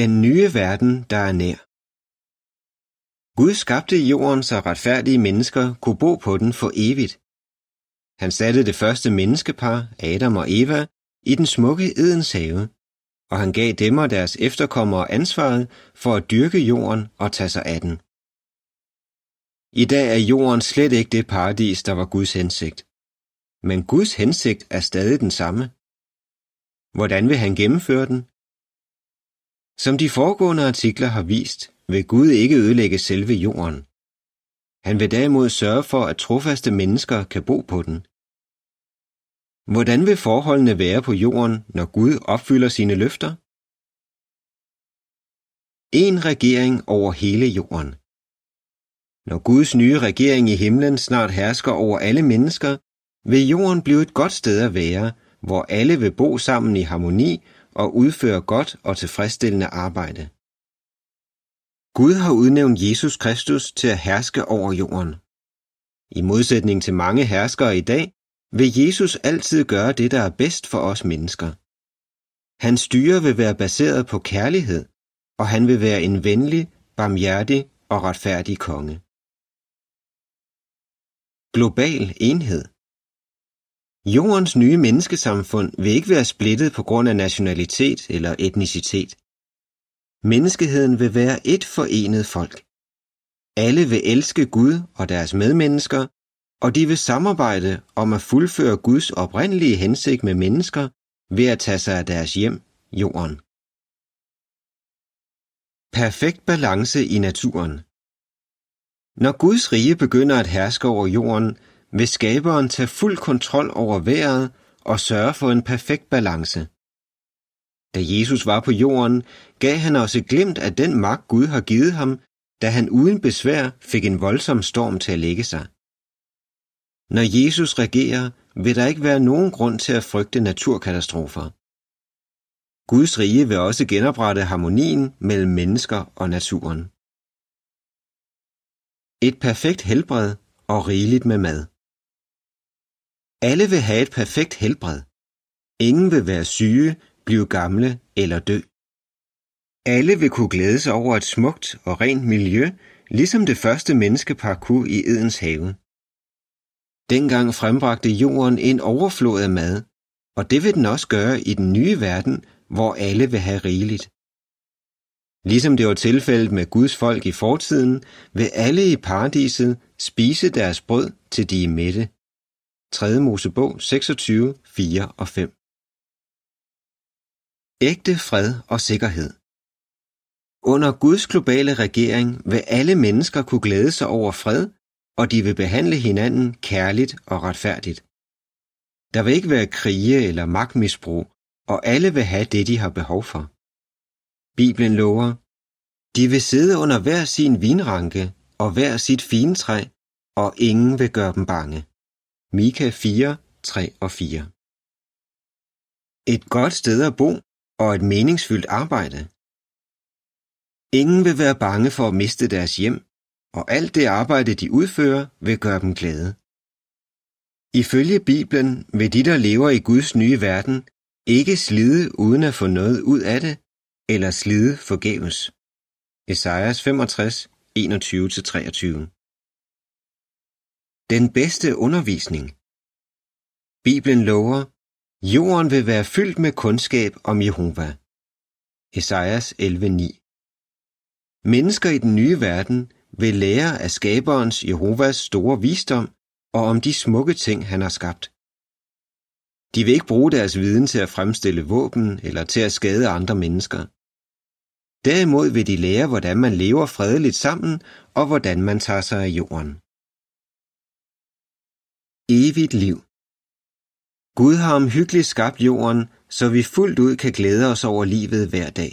Den nye verden, der er nær. Gud skabte jorden, så retfærdige mennesker kunne bo på den for evigt. Han satte det første menneskepar, Adam og Eva, i den smukke Edens have, og han gav dem og deres efterkommere ansvaret for at dyrke jorden og tage sig af den. I dag er jorden slet ikke det paradis, der var Guds hensigt. Men Guds hensigt er stadig den samme. Hvordan vil han gennemføre den? Som de foregående artikler har vist, vil Gud ikke ødelægge selve jorden. Han vil derimod sørge for, at trofaste mennesker kan bo på den. Hvordan vil forholdene være på jorden, når Gud opfylder sine løfter? En regering over hele jorden. Når Guds nye regering i himlen snart hersker over alle mennesker, vil jorden blive et godt sted at være, hvor alle vil bo sammen i harmoni og udføre godt og tilfredsstillende arbejde. Gud har udnævnt Jesus Kristus til at herske over jorden. I modsætning til mange herskere i dag, vil Jesus altid gøre det, der er bedst for os mennesker. Hans styre vil være baseret på kærlighed, og han vil være en venlig, barmhjertig og retfærdig konge. Global enhed Jordens nye menneskesamfund vil ikke være splittet på grund af nationalitet eller etnicitet. Menneskeheden vil være et forenet folk. Alle vil elske Gud og deres medmennesker, og de vil samarbejde om at fuldføre Guds oprindelige hensigt med mennesker ved at tage sig af deres hjem, jorden. Perfekt balance i naturen Når Guds rige begynder at herske over jorden, vil skaberen tage fuld kontrol over vejret og sørge for en perfekt balance. Da Jesus var på jorden, gav han også glimt af den magt Gud har givet ham, da han uden besvær fik en voldsom storm til at lægge sig. Når Jesus regerer, vil der ikke være nogen grund til at frygte naturkatastrofer. Guds rige vil også genoprette harmonien mellem mennesker og naturen. Et perfekt helbred og rigeligt med mad. Alle vil have et perfekt helbred. Ingen vil være syge, blive gamle eller dø. Alle vil kunne glæde sig over et smukt og rent miljø, ligesom det første menneskepar kunne i Edens have. Dengang frembragte jorden en overflod af mad, og det vil den også gøre i den nye verden, hvor alle vil have rigeligt. Ligesom det var tilfældet med Guds folk i fortiden, vil alle i paradiset spise deres brød, til de er mætte. 3. Mosebog 26, 4 og 5 Ægte fred og sikkerhed Under Guds globale regering vil alle mennesker kunne glæde sig over fred, og de vil behandle hinanden kærligt og retfærdigt. Der vil ikke være krige eller magtmisbrug, og alle vil have det, de har behov for. Bibelen lover, de vil sidde under hver sin vinranke og hver sit fintræ, og ingen vil gøre dem bange. Mika 4, 3 og 4 Et godt sted at bo og et meningsfyldt arbejde. Ingen vil være bange for at miste deres hjem, og alt det arbejde, de udfører, vil gøre dem glade. Ifølge Bibelen vil de, der lever i Guds nye verden, ikke slide uden at få noget ud af det, eller slide forgæves. Esajas 65, 21-23 den bedste undervisning Bibelen lover, jorden vil være fyldt med kundskab om Jehova. Esajas 11.9 Mennesker i den nye verden vil lære af skaberens Jehovas store visdom og om de smukke ting, han har skabt. De vil ikke bruge deres viden til at fremstille våben eller til at skade andre mennesker. Derimod vil de lære, hvordan man lever fredeligt sammen og hvordan man tager sig af jorden. Evigt liv Gud har omhyggeligt skabt jorden, så vi fuldt ud kan glæde os over livet hver dag.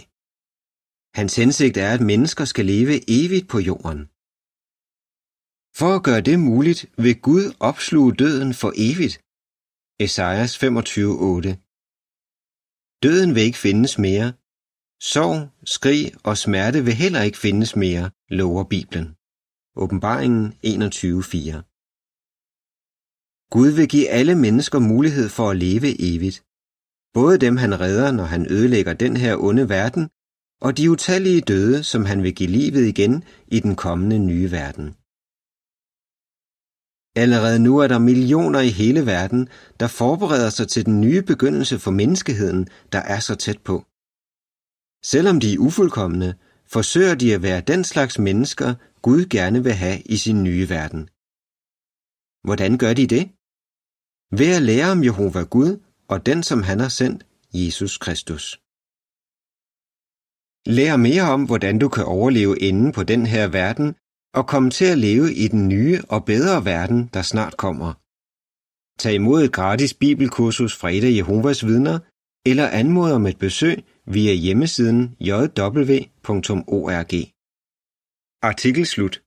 Hans hensigt er, at mennesker skal leve evigt på jorden. For at gøre det muligt, vil Gud opsluge døden for evigt. Esajas 25:8. Døden vil ikke findes mere. Sorg, skrig og smerte vil heller ikke findes mere, lover Bibelen. Åbenbaringen 21:4. Gud vil give alle mennesker mulighed for at leve evigt. Både dem han redder, når han ødelægger den her onde verden, og de utallige døde, som han vil give livet igen i den kommende nye verden. Allerede nu er der millioner i hele verden, der forbereder sig til den nye begyndelse for menneskeheden, der er så tæt på. Selvom de er ufuldkommende, forsøger de at være den slags mennesker, Gud gerne vil have i sin nye verden. Hvordan gør de det? Ved at lære om Jehova Gud og den, som han har sendt, Jesus Kristus. Lær mere om, hvordan du kan overleve inden på den her verden og komme til at leve i den nye og bedre verden, der snart kommer. Tag imod et gratis bibelkursus fra et af Jehovas vidner, eller anmod om et besøg via hjemmesiden jw.org. Artikel slut